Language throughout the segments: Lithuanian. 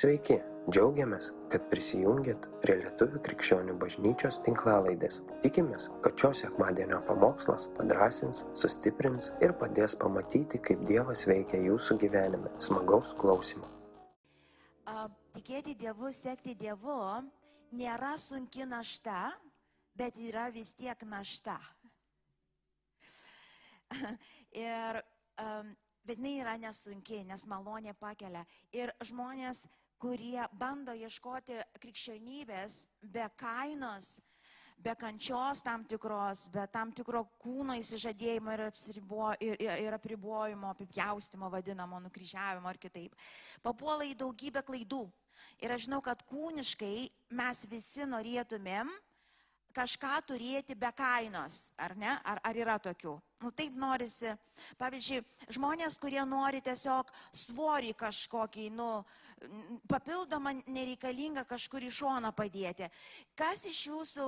Sveiki, džiaugiamės, kad prisijungiat prie Lietuvų krikščionių bažnyčios tinklalaidės. Tikimės, kad šios sekmadienio pamokslas padrasins, sustiprins ir padės pamatyti, kaip Dievas veikia jūsų gyvenime. Smagaus klausimų. Tikėti Dievu, sekti Dievu nėra sunki našta, bet yra vis tiek našta. ir, um, bet jinai yra nesunki, nes malonė pakelia. Ir žmonės, kurie bando ieškoti krikščionybės be kainos, be kančios tam tikros, be tam tikro kūno įsižadėjimo ir, apsiribo, ir, ir, ir apribojimo, apipjaustimo vadinamo, nukryžiavimo ar kitaip, papuola į daugybę klaidų. Ir aš žinau, kad kūniškai mes visi norėtumėm kažką turėti be kainos, ar ne? Ar, ar yra tokių? Nu taip norisi. Pavyzdžiui, žmonės, kurie nori tiesiog svorį kažkokį, nu, papildomą nereikalingą kažkur į šoną padėti. Kas iš jūsų,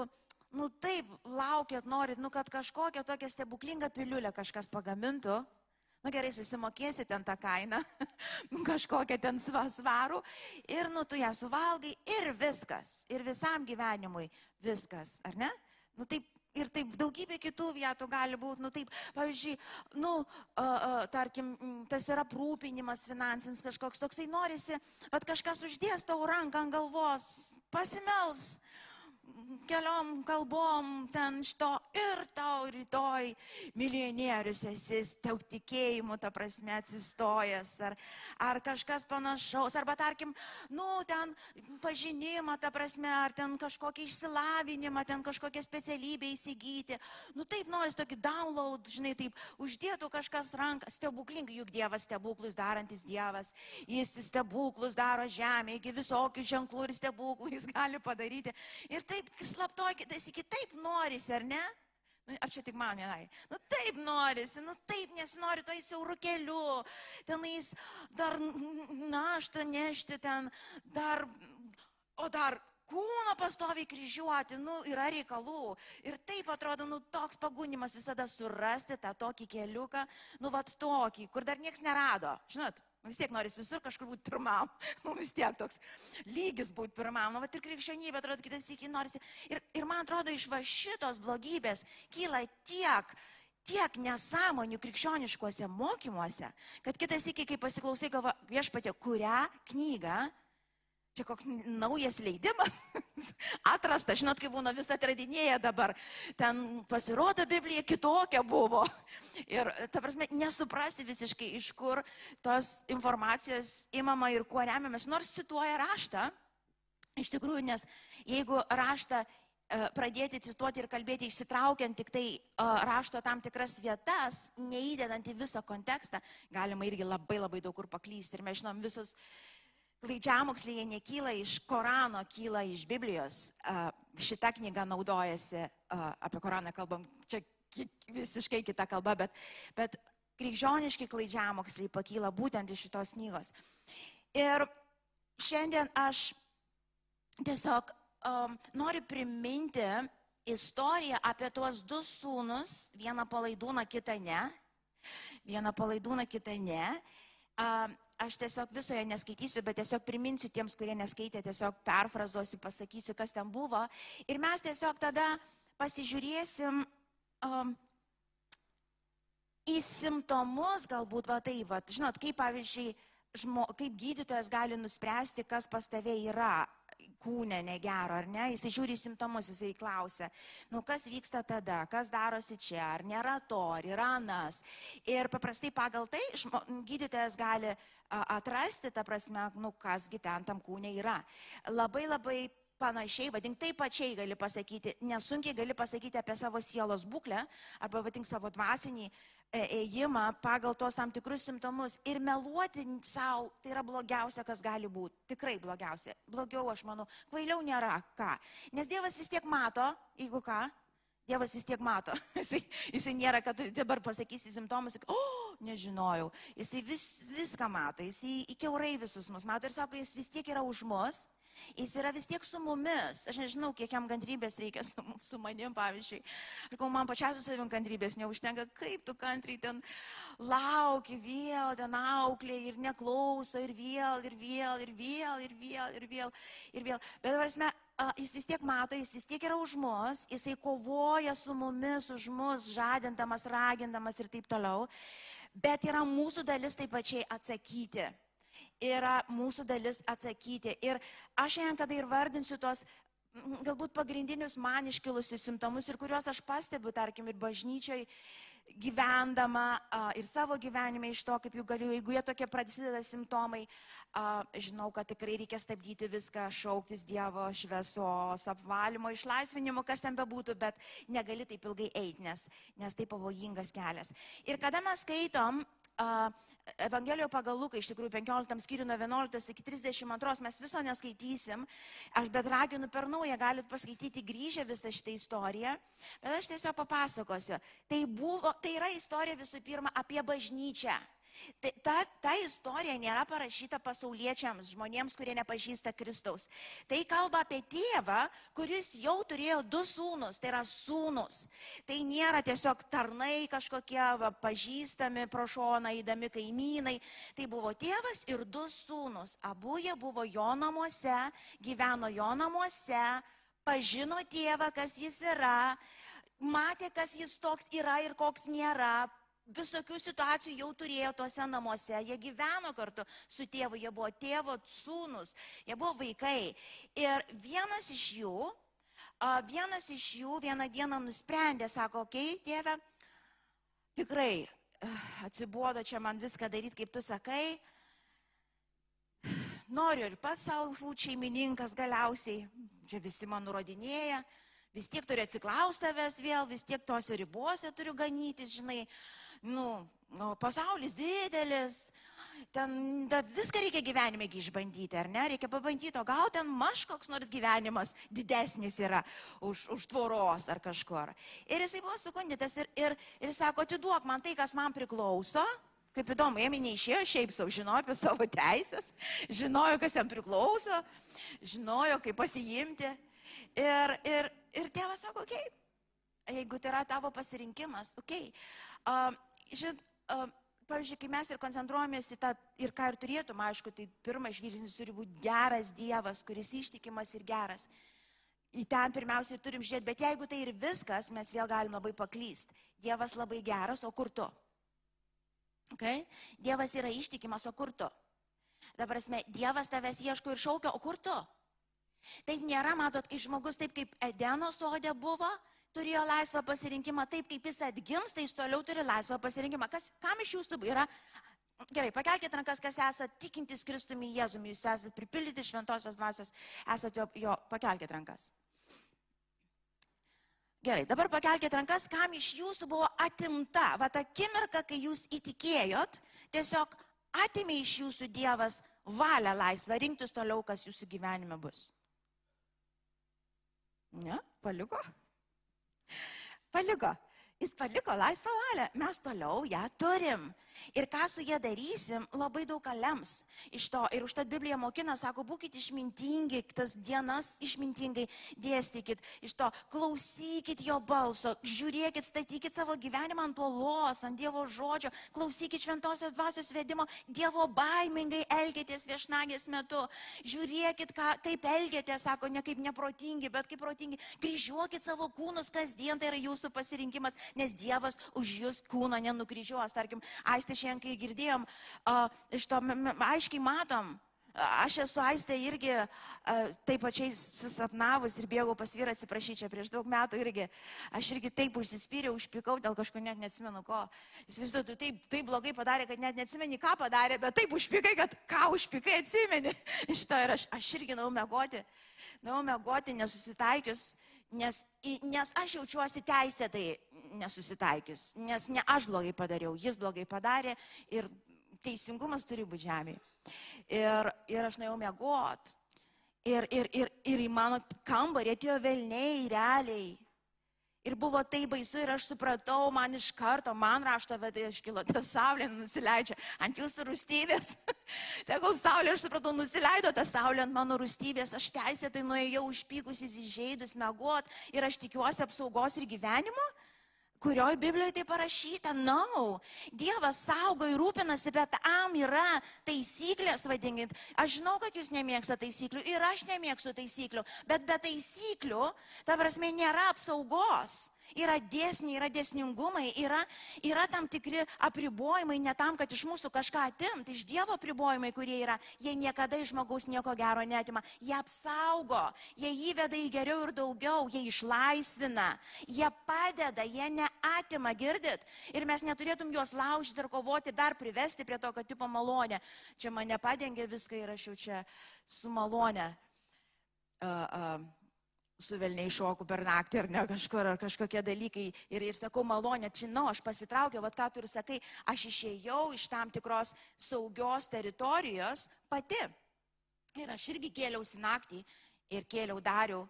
nu taip, laukiat, norit, nu, kad kažkokią tokią stebuklingą piliulę kažkas pagamintų? Nu gerai, susimokėsi ten tą kainą, kažkokią ten sva- svarų ir nu tu ją suvalgai ir viskas. Ir visam gyvenimui viskas, ar ne? Nu taip. Ir taip daugybė kitų vietų gali būti, nu taip, pavyzdžiui, nu, uh, uh, tarkim, tas yra aprūpinimas finansinis kažkoks toksai norisi, bet kažkas uždės tau ranką ant galvos, pasimels keliom kalbom ten iš to ir tau rytoj milijonierius esi, tau tikėjimu, ta prasme, atsistojęs, ar, ar kažkas panašaus, arba tarkim, nu, ten pažinimą, ta prasme, ar ten kažkokį išsilavinimą, ten kažkokią specialybę įsigyti. Nu, taip noris tokį download, žinai, taip uždėtų kažkas ranką, stebuklingai, juk Dievas stebuklus darantis Dievas, jis stebuklus daro žemėje, visokių ženklų ir stebuklų jis gali padaryti. Ir taip slaptoj, kitais iki taip norisi, ar ne? Nu, Ar čia tik man vienai? Nu taip norisi, nu taip nesinori to į siaurų kelių, tenais dar naštą nešti ten, dar, o dar kūno pastoviai kryžiuoti, nu yra reikalų. Ir taip atrodo, nu toks pagunimas visada surasti tą tokį keliuką, nu vat tokį, kur dar niekas nerado, žinot. Vis tiek norisi visur kažkur būti pirmam. Nu, vis tiek toks lygis būti pirmam. Nu, bet ir krikščionybė, atrodo, kitas iki norisi. Ir, ir man atrodo, iš va šitos blogybės kyla tiek, tiek nesąmonių krikščioniškuose mokymuose, kad kitas iki, kai pasiklausai, galva, viešpatė, kurią knygą, čia koks naujas leidimas, atrasta, žinot, kaip būna vis atradinėja dabar, ten pasirodo Biblija kitokia buvo. Ir, ta prasme, nesuprasi visiškai, iš kur tos informacijos imama ir kuo remiamės, nors cituoja raštą. Iš tikrųjų, nes jeigu raštą e, pradėti cituoti ir kalbėti išsitraukiant tik tai e, rašto tam tikras vietas, neįdedant į visą kontekstą, galima irgi labai labai daug kur paklysti. Ir mes žinom visus klaidžiamoksliai, jie nekyla iš Korano, kyla iš Biblijos. Šita knyga naudojasi, apie Koraną kalbam, čia visiškai kita kalba, bet, bet krikščioniški klaidžiamoksliai pakyla būtent iš šitos knygos. Ir šiandien aš tiesiog um, noriu priminti istoriją apie tuos du sūnus, vieną palaidūną, kitą ne. Vieną palaidūną, kitą ne. Aš tiesiog visoje neskaitysiu, bet tiesiog priminsiu tiems, kurie neskaitė, tiesiog perfrazuosiu, pasakysiu, kas ten buvo. Ir mes tiesiog tada pasižiūrėsim um, į simptomus, galbūt va tai, va, žinot, kaip pavyzdžiui, žmo, kaip gydytojas gali nuspręsti, kas pas tave yra kūne negero, ar ne, jisai žiūri simptomus, jisai klausia, nu kas vyksta tada, kas darosi čia, ar nėra to, ar yra anas. Ir paprastai pagal tai gydytojas gali atrasti, ta prasme, nu kasgi ten tam kūne yra. Labai labai panašiai, vadink taip pačiai gali pasakyti, nesunkiai gali pasakyti apie savo sielos būklę arba vadink savo dvasinį e, ėjimą pagal tos tam tikrus simptomus ir meluoti savo, tai yra blogiausia, kas gali būti. Tikrai blogiausia. Blogiau, aš manau, kvailiau nėra ką. Nes Dievas vis tiek mato, jeigu ką, Dievas vis tiek mato. Jisai, jisai nėra, kad dabar pasakysi simptomus, o, oh, nežinojau. Jisai vis, viską mato, jisai įkeurai visus mus mato ir sako, jis vis tiek yra už mus. Jis yra vis tiek su mumis. Aš nežinau, kiek jam kantrybės reikia su, su manim, pavyzdžiui. Ar kol man pačiai su savim kantrybės neužtenka, kaip tu kantriai ten lauki vėl, ten auklė ir neklauso ir vėl, ir vėl, ir vėl, ir vėl, ir vėl, ir vėl. Bet prasme, jis vis tiek mato, jis vis tiek yra už mus, jisai kovoja su mumis, už mus, žadindamas, ragindamas ir taip toliau. Bet yra mūsų dalis taip pačiai atsakyti yra mūsų dalis atsakyti. Ir aš šiandien, kada ir vardinsiu tuos galbūt pagrindinius man iškilusius simptomus ir kuriuos aš pastebiu, tarkim, ir bažnyčiai gyvendama ir savo gyvenime iš to, kaip jų galiu, jeigu jie tokie prasideda simptomai, žinau, kad tikrai reikia stabdyti viską, šauktis Dievo šviesos, apvalymo, išlaisvinimo, kas ten bebūtų, bet negali taip ilgai eiti, nes, nes tai pavojingas kelias. Ir kada mes skaitom Evangelijoje pagal Luką, iš tikrųjų 15 skyrių nuo 11 iki 32, mes viso neskaitysim, aš bet raginu per naują, galit paskaityti grįžę visą šitą istoriją, bet aš tiesiog papasakosiu. Tai, buvo, tai yra istorija visų pirma apie bažnyčią. Tai ta, ta istorija nėra parašyta pasauliečiams, žmonėms, kurie nepažįsta Kristaus. Tai kalba apie tėvą, kuris jau turėjo du sūnus, tai yra sūnus. Tai nėra tiesiog tarnai kažkokie va, pažįstami pro šoną, įdami kaimynai. Tai buvo tėvas ir du sūnus. Abu jie buvo jo namuose, gyveno jo namuose, pažino tėvą, kas jis yra, matė, kas jis toks yra ir koks nėra, visokių situacijų jau turėjo tuose namuose, jie gyveno kartu su tėvu, jie buvo tėvo sūnus, jie buvo vaikai. Ir vienas iš jų, vienas iš jų vieną dieną nusprendė, sako, okei, okay, tėve, tikrai atsibodo čia man viską daryti, kaip tu sakai, noriu ir pats savo būti šeimininkas galiausiai, čia visi man nurodinėja, vis tiek turiu atsiklausti tavęs vėl, vis tiek tose ribose turiu ganyti, žinai, nu, nu, pasaulis didelis, ten viską reikia gyvenime išbandyti, ar ne? Reikia pabandyti, o gal ten maž koks nors gyvenimas didesnis yra už, už tvoros ar kažkur. Ir jisai buvo sukundytas ir, ir, ir sako, atiduok man tai, kas man priklauso. Kaip įdomu, jie neišėjo šiaip savo, žinojo apie savo teisės, žinojo, kas jam priklauso, žinojo, kaip pasiimti. Ir, ir, ir tėvas sako, okei, okay, jeigu tai yra tavo pasirinkimas, okei. Okay. Uh, žinot, pavyzdžiui, kai mes ir koncentruojamės į tą, ir ką ir turėtum, aišku, tai pirmas žvilgsnis turi būti geras Dievas, kuris ištikimas ir geras. Į ten pirmiausia ir turim žiūrėti, bet jeigu tai ir viskas, mes vėl galim labai paklysti. Dievas labai geras, o kur tu? Okay? Dievas yra ištikimas, o kur tu? Dabar, prasme, Dievas tavęs ieško ir šaukia, o kur tu? Taip nėra, matot, kai žmogus taip kaip Edeno sodė buvo, turėjo laisvą pasirinkimą, taip kaip jis atgims, tai jis toliau turi laisvą pasirinkimą. Kas, kam iš jūsų yra? Gerai, pakelkite rankas, kas esate tikintis Kristumi Jėzumi, jūs esate pripildyti šventosios dvasios, esate jo, jo pakelkite rankas. Gerai, dabar pakelkite rankas, kam iš jūsų buvo atimta, va ta akimirka, kai jūs įtikėjot, tiesiog atimė iš jūsų Dievas valią laisvą rinktis toliau, kas jūsų gyvenime bus. Ne, paliko? Paliko. Jis paliko laisvą valią, mes toliau ją turim. Ir ką su jie darysim, labai daug ką lems iš to. Ir užtat Biblija mokina, sako, būkite išmintingi, tas dienas išmintingai dėstykit. Iš to klausykit jo balso, žiūrėkit, statykit savo gyvenimą ant polos, ant Dievo žodžio, klausykit šventosios dvasios vedimo, Dievo baimingai elgėtės viešnagės metu. Žiūrėkit, ką, kaip elgėtės, sako, ne kaip neprotingi, bet kaip protingi. Kryžiuokit savo kūnus kasdien, tai yra jūsų pasirinkimas, nes Dievas už jūs kūno nenukryžiuos. Tarkim, aistė šiandien, kai girdėjom, iš to aiškiai matom, Aš esu aistė irgi taip pačiai susapnavus ir bėgau pas vyrą atsiprašyti čia prieš daug metų irgi. Aš irgi taip užsispyriau, užpikau, dėl kažko net neatsimenu ko. Jis vis dėlto taip, taip blogai padarė, kad net neatsimeni, ką padarė, bet taip užpikai, kad ką užpikai atsimeni. Iš to ir aš, aš irgi nau mėgoti, nau mėgoti nesusitaikius, nes, nes aš jaučiuosi teisėtai nesusitaikius, nes ne aš blogai padariau, jis blogai padarė ir teisingumas turi būti žemėje. Ir, ir aš nuėjau mėgot. Ir, ir, ir, ir į mano kambarį atėjo velniai realiai. Ir buvo tai baisu ir aš supratau, man iš karto, man rašto vedai iškilo, ta saulė nusileidžia ant jūsų rūstybės. Tegul saulė, aš supratau, nusileido ta saulė ant mano rūstybės, aš teisėtai nuėjau užpykusis įžeidus, megot ir aš tikiuosi apsaugos ir gyvenimo kurioje Biblijoje tai parašyta, no. Dievas saugo ir rūpinasi, bet am yra taisyklės, vadinkit. Aš žinau, kad jūs nemėgstate taisyklių ir aš nemėgstu taisyklių, bet be taisyklių, ta prasme, nėra apsaugos. Yra dėsniai, yra dėsningumai, yra, yra tam tikri apribojimai, ne tam, kad iš mūsų kažką atimti, iš Dievo apribojimai, kurie yra, jie niekada iš žmogaus nieko gero netima, jie apsaugo, jie įveda į geriau ir daugiau, jie išlaisvina, jie padeda, jie neatima, girdit. Ir mes neturėtum juos laužyti ir kovoti, dar privesti prie tokio tipo malonę. Čia mane padengia viską ir aš jau čia su malonė. Uh, uh, su velniai šoku per naktį ar ne kažkur, ar kažkokie dalykai. Ir, ir sakau, malonė, žinau, aš pasitraukiau, vad ką tu ir sakai, aš išėjau iš tam tikros saugios teritorijos pati. Ir aš irgi kėliausi naktį ir kėliau dariau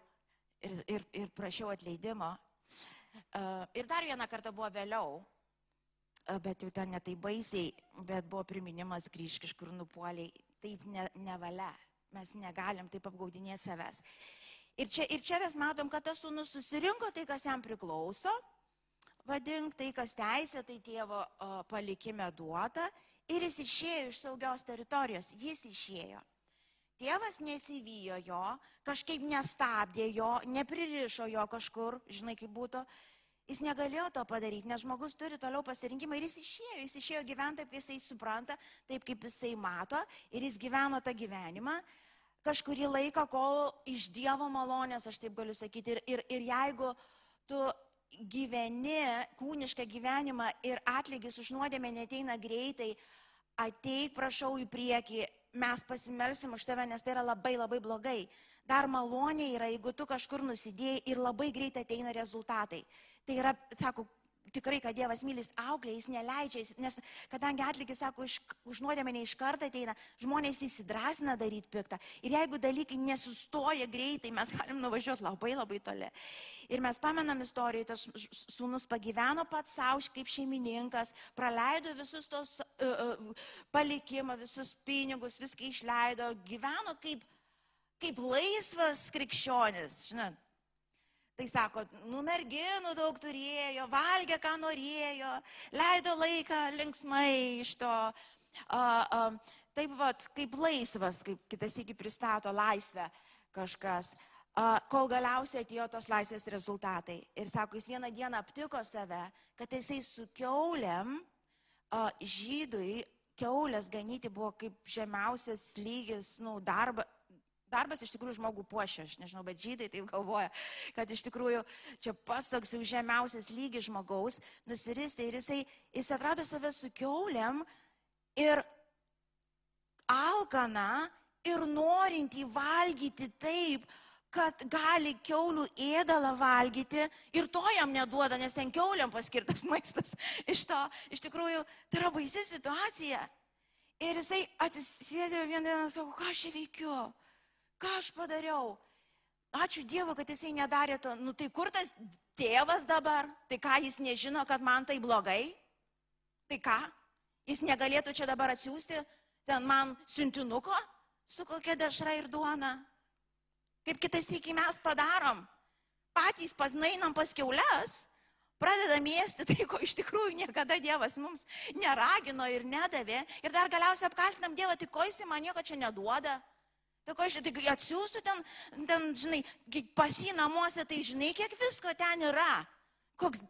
ir, ir, ir prašiau atleidimo. Uh, ir dar vieną kartą buvo vėliau, uh, bet jau ten netai baisiai, bet buvo priminimas grįžti kažkur nupoliai. Taip ne, nevalia, mes negalim taip apgaudinėti savęs. Ir čia, ir čia mes matom, kad tas sūnus susirinko tai, kas jam priklauso, vadink tai, kas teisė, tai tėvo palikime duota, ir jis išėjo iš saugios teritorijos, jis išėjo. Tėvas nesivyjo jo, kažkaip nestabdė jo, nepririšo jo kažkur, žinai kaip būtų, jis negalėjo to padaryti, nes žmogus turi toliau pasirinkimą ir jis išėjo, jis išėjo gyventi taip, kaip jisai supranta, taip kaip jisai mato ir jis gyveno tą gyvenimą kažkurį laiką, kol iš Dievo malonės, aš taip galiu sakyti, ir, ir, ir jeigu tu gyveni kūnišką gyvenimą ir atlygis už nuodėmę neteina greitai, ateik, prašau, į priekį, mes pasimelsim už tave, nes tai yra labai labai blogai. Dar malonė yra, jeigu tu kažkur nusidėjai ir labai greitai ateina rezultatai. Tai yra, sako, tikrai, kad Dievas mylis auklė, jis neleidžia, nes kadangi atlygis, sako, iš, už nuodėmę ne iš karto ateina, žmonės įsidrasina daryti piktą. Ir jeigu dalykai nesustoja greitai, mes galim nuvažiuoti labai labai toli. Ir mes pamenam istoriją, tas sūnus pagyveno pats savo kaip šeimininkas, praleido visus tos uh, uh, palikimą, visus pinigus, viską išleido, gyveno kaip, kaip laisvas krikščionis, žinot. Tai sako, nu merginų daug turėjo, valgė, ką norėjo, leido laiką linksmai iš to. A, a, taip pat kaip laisvas, kaip kitas iki pristato laisvę kažkas, a, kol galiausiai atėjo tos laisvės rezultatai. Ir sako, jis vieną dieną aptiko save, kad jisai su keuliam a, žydui, keulės ganyti buvo kaip žemiausias lygis, nu, darba, Darbas iš tikrųjų žmogų puošia, aš nežinau, bet žydai taip galvoja, kad iš tikrųjų čia pats toks jau žemiausias lygis žmogaus nusiristė ir jisai, jis atrado save su keuliam ir alkana ir norintį valgyti taip, kad gali keulių ėdalą valgyti ir to jam neduoda, nes ten keuliam paskirtas maistas. Iš to, iš tikrųjų, tai yra baisi situacija. Ir jisai atsisėdė vieną dieną ir sako, ką aš čia veikiu? Ką aš padariau? Ačiū Dievui, kad jisai nedarė to. Nu tai kur tas tėvas dabar? Tai ką jis nežino, kad man tai blogai? Tai ką? Jis negalėtų čia dabar atsiųsti ten man siuntinuko su kokia dešra ir duona? Kaip kitas iki mes padarom? Patys pasnainam pas keulės, pradedam mėsti tai, ko iš tikrųjų niekada Dievas mums neragino ir nedavė. Ir dar galiausiai apkaltinam Dievą, tai ko jis man nieko čia neduoda. Tai ko tai atsiųstų ten, ten, žinai, pas jį namuose, tai žinai, kiek visko ten yra. Koks,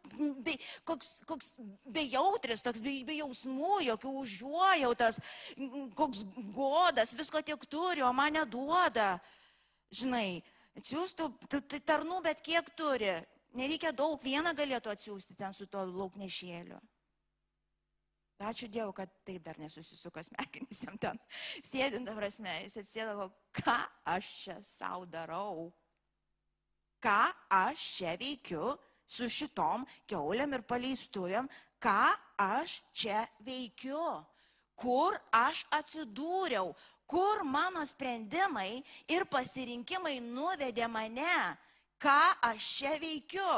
be, koks, koks bejautris, toks be, be jausmų, jokių užuojautas, koks godas, visko tiek turi, o mane duoda. Žinai, atsiųstų tarnų, bet kiek turi. Nereikia daug, vieną galėtų atsiųsti ten su tuo lauknešėliu. Ačiū Dievui, kad taip dar nesusisuko smegenys jam ten. Sėdint, prasme, jis atsėdavo, ką aš čia savo darau, ką aš čia veikiu su šitom keuliam ir paleistujam, ką aš čia veikiu, kur aš atsidūriau, kur mano sprendimai ir pasirinkimai nuvedė mane, ką aš čia veikiu.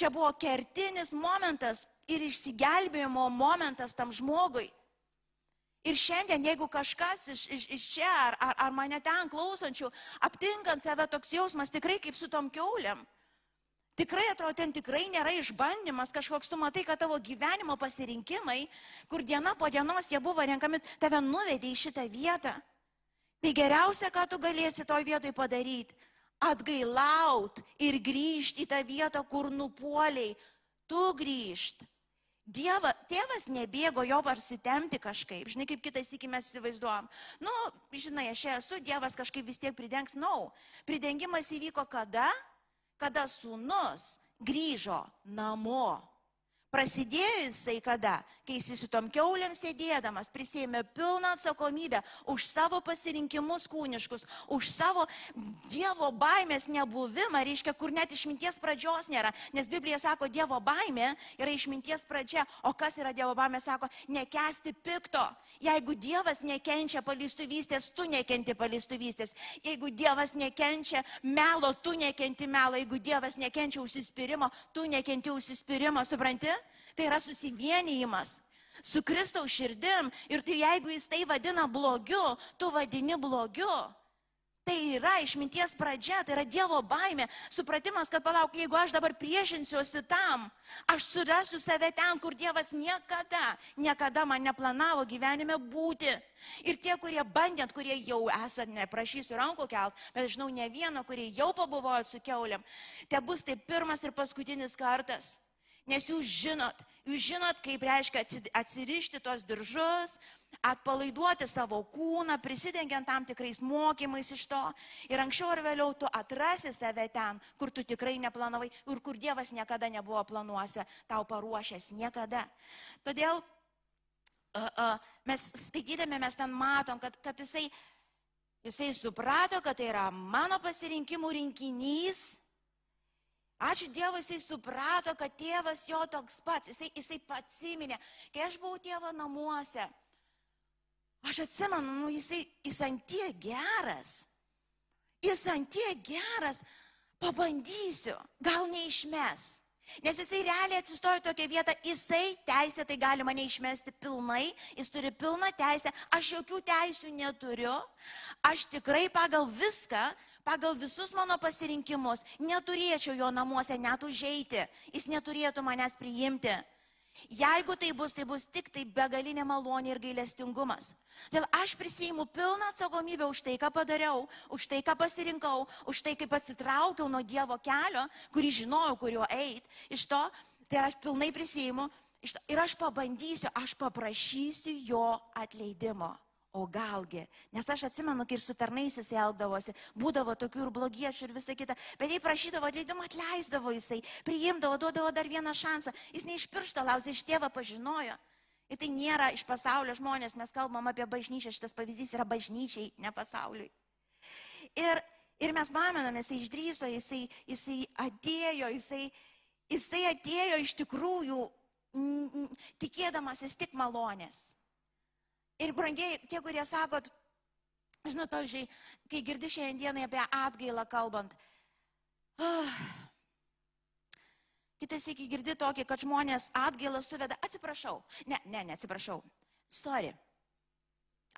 Čia buvo kertinis momentas ir išsigelbėjimo momentas tam žmogui. Ir šiandien, jeigu kažkas iš, iš, iš čia ar, ar, ar mane ten klausančių, aptinkant save toks jausmas tikrai kaip su tom keuliam, tikrai atrodo, ten tikrai nėra išbandymas, kažkoks tu matai, kad tavo gyvenimo pasirinkimai, kur diena po dienos jie buvo renkami, tave nuvedė į šitą vietą. Tai geriausia, ką tu galėsi toj vietoj padaryti, atgailaut ir grįžti į tą vietą, kur nupuoliai. Tu grįžt. Dieva, tėvas nebėgo jo parsitemti kažkaip, žinai, kaip kitais iki mes įsivaizduojam. Nu, žinai, aš esu, Dievas kažkaip vis tiek pridengs, na, no. pridengimas įvyko kada? Kada sūnus grįžo namo. Prasidėjo jisai kada, kai jis su tom keuliam sėdėdamas prisėmė pilną atsakomybę už savo pasirinkimus kūniškus, už savo Dievo baimės nebuvimą, reiškia, kur net išminties pradžios nėra. Nes Biblija sako, Dievo baimė yra išminties pradžia, o kas yra Dievo baimė, sako, nekesti pikto. Jeigu Dievas nekenčia palistuvystės, tu nekenti palistuvystės. Jeigu Dievas nekenčia melo, tu nekenti melo. Jeigu Dievas nekenčia užsispyrimo, tu nekenti užsispyrimo, supranti? Tai yra susivienijimas su Kristaus širdim. Ir tai jeigu jis tai vadina blogiu, tu vadini blogiu. Tai yra išminties pradžia, tai yra Dievo baimė, supratimas, kad palauk, jeigu aš dabar priešinsiuosi tam, aš surasiu save ten, kur Dievas niekada, niekada man neplanavo gyvenime būti. Ir tie, kurie bandėt, kurie jau esat, neprašysiu rankų kelt, bet žinau ne vieną, kurie jau pabuvojot su keuliam, te bus tai pirmas ir paskutinis kartas. Nes jūs žinot, jūs žinot, kaip reiškia atsirišti tos diržus, atpalaiduoti savo kūną, prisidengiant tam tikrais mokymais iš to. Ir anksčiau ar vėliau tu atrasi save ten, kur tu tikrai neplanavai ir kur Dievas niekada nebuvo planuose tau paruošęs. Niekada. Todėl uh, uh, mes skaitydami mes ten matom, kad, kad jisai, jisai suprato, kad tai yra mano pasirinkimų rinkinys Ačiū Dievui, jisai suprato, kad tėvas jo toks pats, jisai, jisai pats įminė. Kai aš buvau tėvo namuose, aš atsimenu, nu, jisai, jis antie geras. Jis antie geras. Pabandysiu, gal neišmes. Nes jisai realiai atsistojo tokią vietą, jisai teisė, tai gali mane išmesti pilnai, jis turi pilną teisę, aš jokių teisių neturiu, aš tikrai pagal viską pagal visus mano pasirinkimus neturėčiau jo namuose net užeiti, jis neturėtų manęs priimti. Jeigu tai bus, tai bus tik tai begalinė malonė ir gailestingumas. Todėl aš prisijimu pilną atsakomybę už tai, ką padariau, už tai, ką pasirinkau, už tai, kaip atsitraukiau nuo Dievo kelio, kurį žinojau, kuriuo eit. Iš to, tai aš pilnai prisijimu ir aš pabandysiu, aš paprašysiu jo atleidimo. O galgi, nes aš atsimenu, kai ir su tarnais jis elgdavosi, būdavo tokių ir blogiečių ir visa kita, bet jei prašydavo atleidimą, atleisdavo jisai, priimdavo, duodavo dar vieną šansą, jis ne iš piršto lausė, iš tėvą pažinojo. Ir tai nėra iš pasaulio žmonės, mes kalbam apie bažnyčią, šitas pavyzdys yra bažnyčiai, ne pasauliui. Ir, ir mes pamenam, jisai išdryso, jisai, jisai atėjo, jisai, jisai atėjo iš tikrųjų tikėdamasis tik malonės. Ir brangiai, tie, kurie sakot, žinot, pavyzdžiui, kai girdi šiandienai apie atgailą kalbant, uh, kitas iki girdi tokį, kad žmonės atgailą suveda, atsiprašau, ne, ne, neatsiprašau, sorry,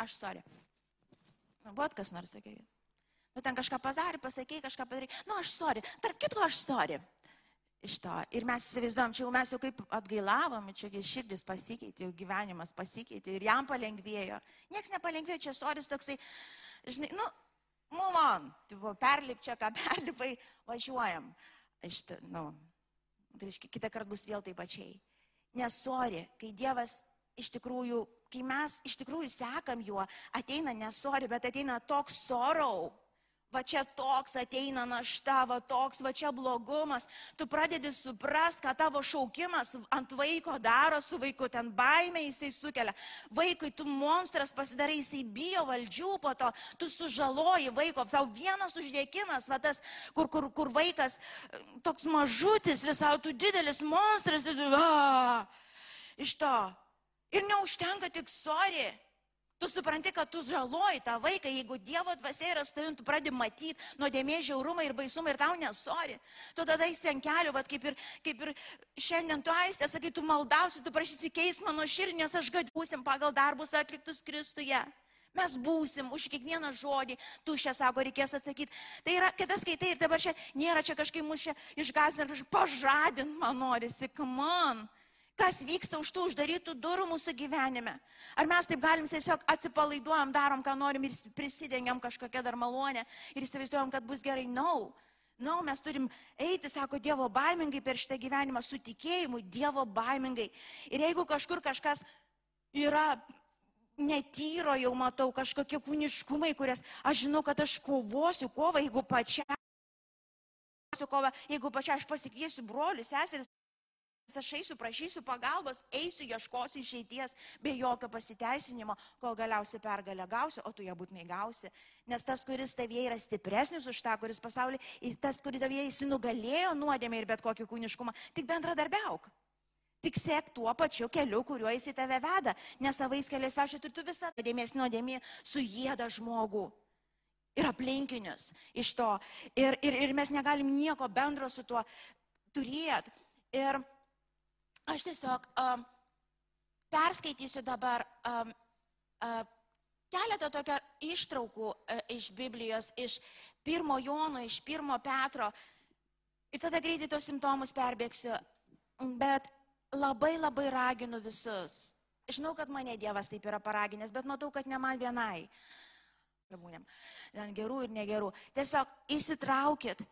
aš sorry. Nu, Bot kas nors sakė. Nu, ten kažką pazarė, pasakė, kažką padarė. Nu, aš sorry. Tarp kitko, aš sorry iš to. Ir mes įsivaizduom, čia jau mes jau kaip atgailavom, čia širdis pasikeitė, jau gyvenimas pasikeitė ir jam palengvėjo. Niekas nepalengvėjo, čia soris toksai, žinai, nu, move on, tipo, perlip čia, ką perlipai, važiuojam. Iš, nu, tai reiškia, kitą kartą bus vėl taip pačiai. Nesori, kai Dievas iš tikrųjų, kai mes iš tikrųjų sekam juo, ateina nesori, bet ateina toks sorau va čia toks ateina našta, va toks, va čia blogumas, tu pradedi suprast, ką tavo šaukimas ant vaiko daro su vaiku, ten baimė jisai sukelia. Vaikui tu monstras pasidarai, jisai bijo valdžių po to, tu sužaloji vaiko, tau vienas uždėkimas, va tas, kur, kur, kur vaikas toks mažutis, visau tu didelis monstras, ir, a, iš to. Ir neužtenka tik sorry. Tu supranti, kad tu žaloji tą vaiką, jeigu Dievo dvasia yra su tavim, tu pradedi matyti nuodėmė žiaurumą ir baisumą ir tau nesori. Tu tada esi ant kelių, vat, kaip, ir, kaip ir šiandien tu aistė, sakai, tu maldausi, tu prašysi keis mano širdį, nes aš gadbūsim pagal darbus atliktus Kristuje. Mes būsim už kiekvieną žodį, tu šią sako, reikės atsakyti. Tai yra, kitas skaitai ir dabar čia nėra čia kažkaip mus čia išgazinti, kažkaip pažadinti man norisi, come on. Kas vyksta už tų uždarytų durų mūsų gyvenime? Ar mes taip galim tiesiog atsipalaiduojam, darom, ką norim ir prisidengiam kažkokią dar malonę ir įsivaizduojam, kad bus gerai? No. Na, no, mes turim eiti, sako, Dievo baimingai per šitą gyvenimą, su tikėjimu, Dievo baimingai. Ir jeigu kažkur kažkas yra netyro, jau matau kažkokie kūniškumai, kurias aš žinau, kad aš kovosiu kovą, jeigu pačia, kovą, jeigu pačia aš pasikviesiu brolius, seseris, Aš eisiu, prašysiu pagalbos, eisiu, ieškosiu išeities be jokio pasiteisinimo, kol galiausiai pergalę gausiu, o tu ją būtinai gausi. Nes tas, kuris tavyje yra stipresnis už tą, kuris pasaulyje, tas, kuris tavyje įsinugalėjo nuodėmė ir bet kokį kūniškumą, tik bendradarbiauk. Tik sėk tuo pačiu keliu, kuriuo jis į tave veda. Nes savais keliais aš ir tu visą nuodėmės nuodėmė sujėda žmogų ir aplinkinius iš to. Ir, ir, ir mes negalim nieko bendro su tuo turėti. Ir Aš tiesiog um, perskaitysiu dabar um, uh, keletą tokio ištraukų uh, iš Biblijos, iš pirmo Jono, iš pirmo Petro. Ir tada greitai tos simptomus perbėgsiu. Bet labai labai raginu visus. Žinau, kad mane Dievas taip yra paraginęs, bet matau, kad ne man vienai. Būnėm. Gerų ir negerų. Tiesiog įsitraukit,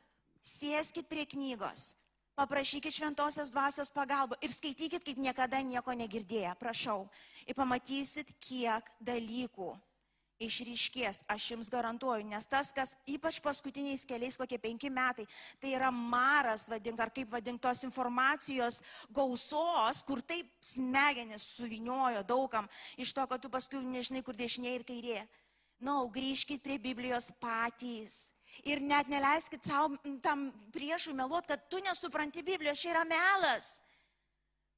sėskit prie knygos, Paprašykit šventosios dvasios pagalbą ir skaitykit, kaip niekada nieko negirdėję. Prašau. Ir pamatysit, kiek dalykų išryškės, aš jums garantuoju, nes tas, kas ypač paskutiniais keliais, kokie penki metai, tai yra maras, vadink, ar kaip vadink, tos informacijos gausos, kur taip smegenis suviniojo daugam iš to, kad tu paskui nežinai, kur dešinė ir kairė. Na, no, grįžkite prie Biblijos patys. Ir net neleiskit savo tam priešui meluoti, kad tu nesupranti Biblijos, čia yra melas.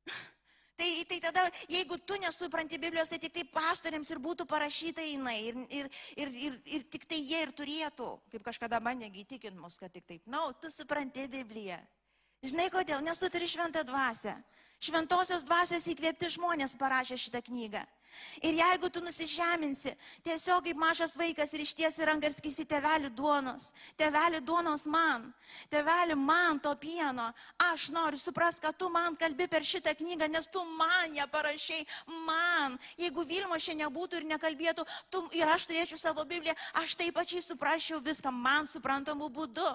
Tai, tai tada, jeigu tu nesupranti Biblijos, tai tik tai pastoriams ir būtų parašyta jinai. Ir, ir, ir, ir, ir tik tai jie ir turėtų, kaip kažkada mane įtikint mus, kad tik taip. Na, no, tu supranti Bibliją. Žinai kodėl? Nes tu turi šventą dvasę. Šventosios dvasios įkvėpti žmonės parašė šitą knygą. Ir jeigu tu nusižeminsi, tiesiog kaip mažas vaikas ir ištiesi ranką ir skysi tevelių duonos, tevelių duonos man, tevelių man to pieno, aš noriu supras, kad tu man kalbi per šitą knygą, nes tu man ją parašiai, man. Jeigu Vilmo šiandien nebūtų ir nekalbėtų, tu ir aš turėčiau savo Bibliją, aš taip pačiai suprasčiau viską man suprantamu būdu.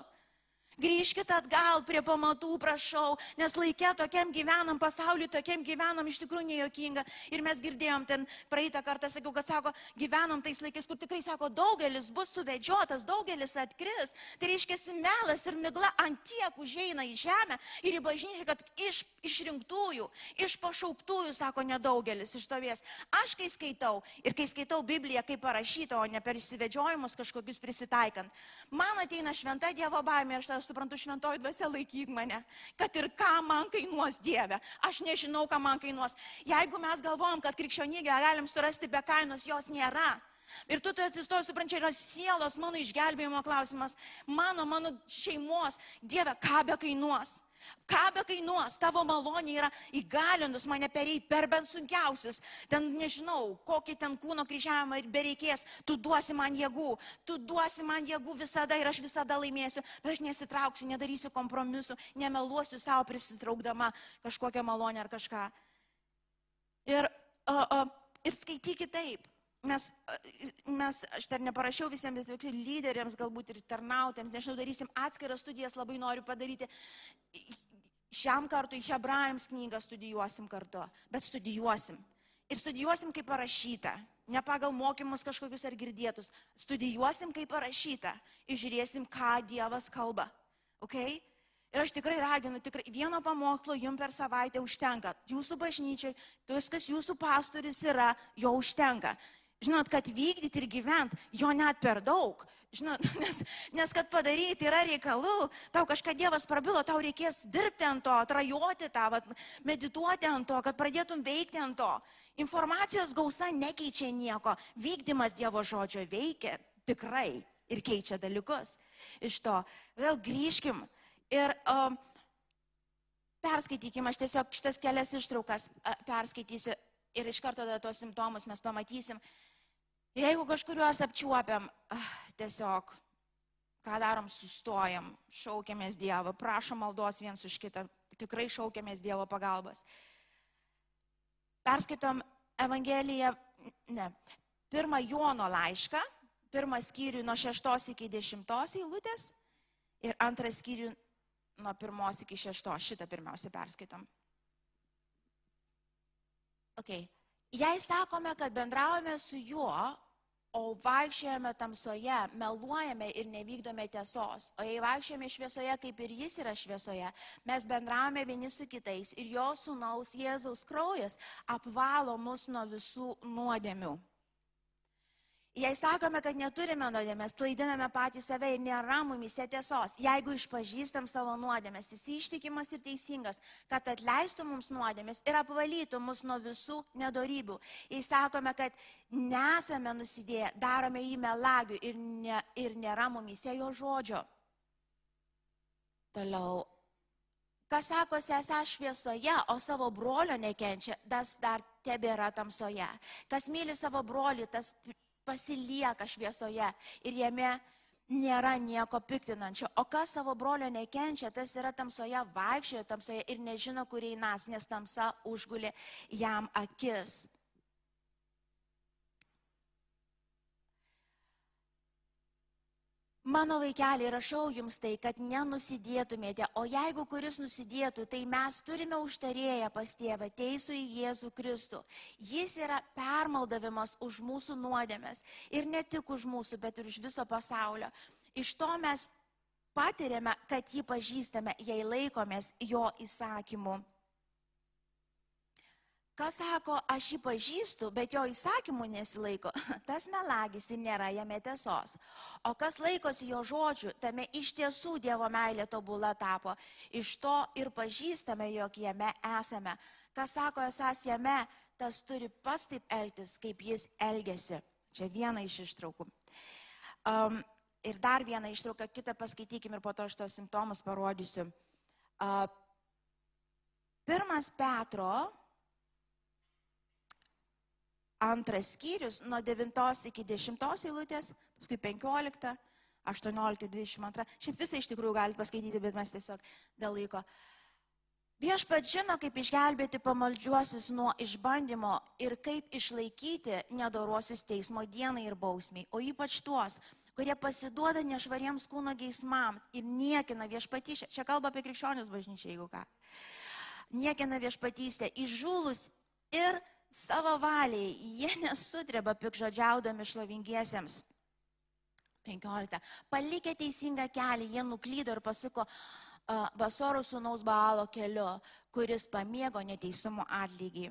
Grįžkite atgal prie pamatų, prašau, nes laikė tokiam gyvenam, pasauliu tokiam gyvenam iš tikrųjų nejuokinga. Ir mes girdėjom ten praeitą kartą, sakiau, kad sako, gyvenam tais laikais, kur tikrai sako, daugelis bus suvedžiotas, daugelis atkris. Tai reiškia, melas ir migla ant tiek užeina į žemę ir į bažnyčią, kad iš išrinktųjų, iš pašauktųjų, sako, nedaugelis iš tovies. Aš kai skaitau ir kai skaitau Bibliją, kaip parašyta, o ne per įsivedžiojimus kažkokius prisitaikant, man ateina šventa Dievo baimė ir aš tas suprantu, šventoji dvasia laikyk mane, kad ir ką man kainuos Dieve. Aš nežinau, ką man kainuos. Jeigu mes galvojam, kad krikščionybę galim surasti be kainos, jos nėra. Ir tu tai atsistoji, suprančiai, yra sielos mano išgelbėjimo klausimas, mano, mano šeimos, Dieve, ką be kainuos. Ką be kainuos, tavo malonė yra įgalinus mane perėjti per bent sunkiausius, ten nežinau, kokį ten kūno kryžiavimą bereikės, tu duosi man jėgų, tu duosi man jėgų visada ir aš visada laimėsiu, bet aš nesitrauksiu, nedarysiu kompromisų, nemeluosiu savo prisitraukdama kažkokią malonę ar kažką. Ir, uh, uh, ir skaitykit taip mes, mes, aš dar neparašiau visiems lyderiams, galbūt ir tarnautėms, nežinau, darysim atskiras studijas, labai noriu padaryti. Šiam kartui Hebrajams knygą studijuosim kartu, bet studijuosim. Ir studijuosim, kaip parašyta. Ne pagal mokymus kažkokius ar girdėtus. Studijuosim, kaip parašyta. Ir žiūrėsim, ką Dievas kalba. Okay? Ir aš tikrai raginu, tikrai vieno pamokslo jums per savaitę užtenka. Jūsų bažnyčiai, tas, kas jūsų pastorius yra, jo užtenka. Žinot, kad vykdyti ir gyventi, jo net per daug. Žinot, nes, nes kad padaryti yra reikalų, tau kažką Dievas prabilo, tau reikės dirbti ant to, atrajoti tą, vat, medituoti ant to, kad pradėtum veikti ant to. Informacijos gausa nekeičia nieko, vykdymas Dievo žodžio veikia tikrai ir keičia dalykus. Iš to vėl grįžkim ir um, perskaitykim, aš tiesiog šitas kelias ištraukas perskaitysiu ir iš karto tos simptomus mes pamatysim. Jeigu kažkuriuos apčiuopiam, tiesiog, ką darom, sustojam, šaukiamės Dievo, prašom maldos viens už kitą, tikrai šaukiamės Dievo pagalbos. Perskaitom Evangeliją, ne, pirmą Jono laišką, pirmą skyrių nuo 6 iki 10 eilutės ir antrą skyrių nuo 1 iki 6. Šitą pirmiausia perskaitom. Okay. Jei sakome, kad bendravome su juo, o vaikščiojame tamsoje, meluojame ir nevykdome tiesos, o jei vaikščiojame šviesoje, kaip ir jis yra šviesoje, mes bendravome vieni su kitais ir jo sūnaus Jėzaus kraujas apvalo mus nuo visų nuodėmių. Jei sakome, kad neturime nuodėmės, klaidiname patį save ir nėra mumise tiesos. Jeigu išpažįstam savo nuodėmės, jis ištikimas ir teisingas, kad atleistų mums nuodėmės ir apvalytų mus nuo visų nedorybių. Jei sakome, kad nesame nusidėję, darome jį melagių ir, ne, ir nėra mumise jo žodžio. Toliau. Kas sako, esą šviesoje, o savo brolio nekenčia, tas dar tebėra tamsoje. Kas myli savo brolį, tas pasilieka šviesoje ir jame nėra nieko piktinančio. O kas savo brolio nekenčia, tas yra tamsoje, vaikščioja tamsoje ir nežino, kur einas, nes tamsa užgulė jam akis. Mano vaikeliai, rašau jums tai, kad nenusidėtumėte, o jeigu kuris nusidėtų, tai mes turime užtarėję pas tėvą teisų į Jėzų Kristų. Jis yra permaldavimas už mūsų nuodėmės ir ne tik už mūsų, bet ir už viso pasaulio. Iš to mes patiriame, kad jį pažįstame, jei laikomės jo įsakymu. Kas sako, aš jį pažįstu, bet jo įsakymų nesilaiko, tas melagis ir nėra jame tiesos. O kas laikosi jo žodžių, tame iš tiesų Dievo meilė tobula tapo. Iš to ir pažįstame, jog jame esame. Kas sako, esas jame, tas turi pats taip elgtis, kaip jis elgesi. Čia viena iš ištraukų. Um, ir dar vieną ištrauką, kitą paskaitykim ir po to aš tos simptomus parodysiu. Uh, pirmas Petro antras skyrius nuo 9 iki 10 eilutės, paskui 15, 18, 22. Šiaip visą iš tikrųjų galite paskaityti, bet mes tiesiog dėl laiko. Viešpat žino, kaip išgelbėti pamaldžiuosius nuo išbandymo ir kaip išlaikyti nedoruosius teismo dienai ir bausmiai, o ypač tuos, kurie pasiduoda nešvariems kūno geismams ir niekina viešpatystę. Čia kalba apie krikščionis bažnyčią, jeigu ką. Niekina viešpatystę, įžūlus ir savo valiai, jie nesutreba pikžodžiaudami šlovingiesiems. 15. Palikę teisingą kelią, jie nuklydo ir pasuko uh, Basoro sūnaus Baalo keliu, kuris pamiego neteisumo atlygį.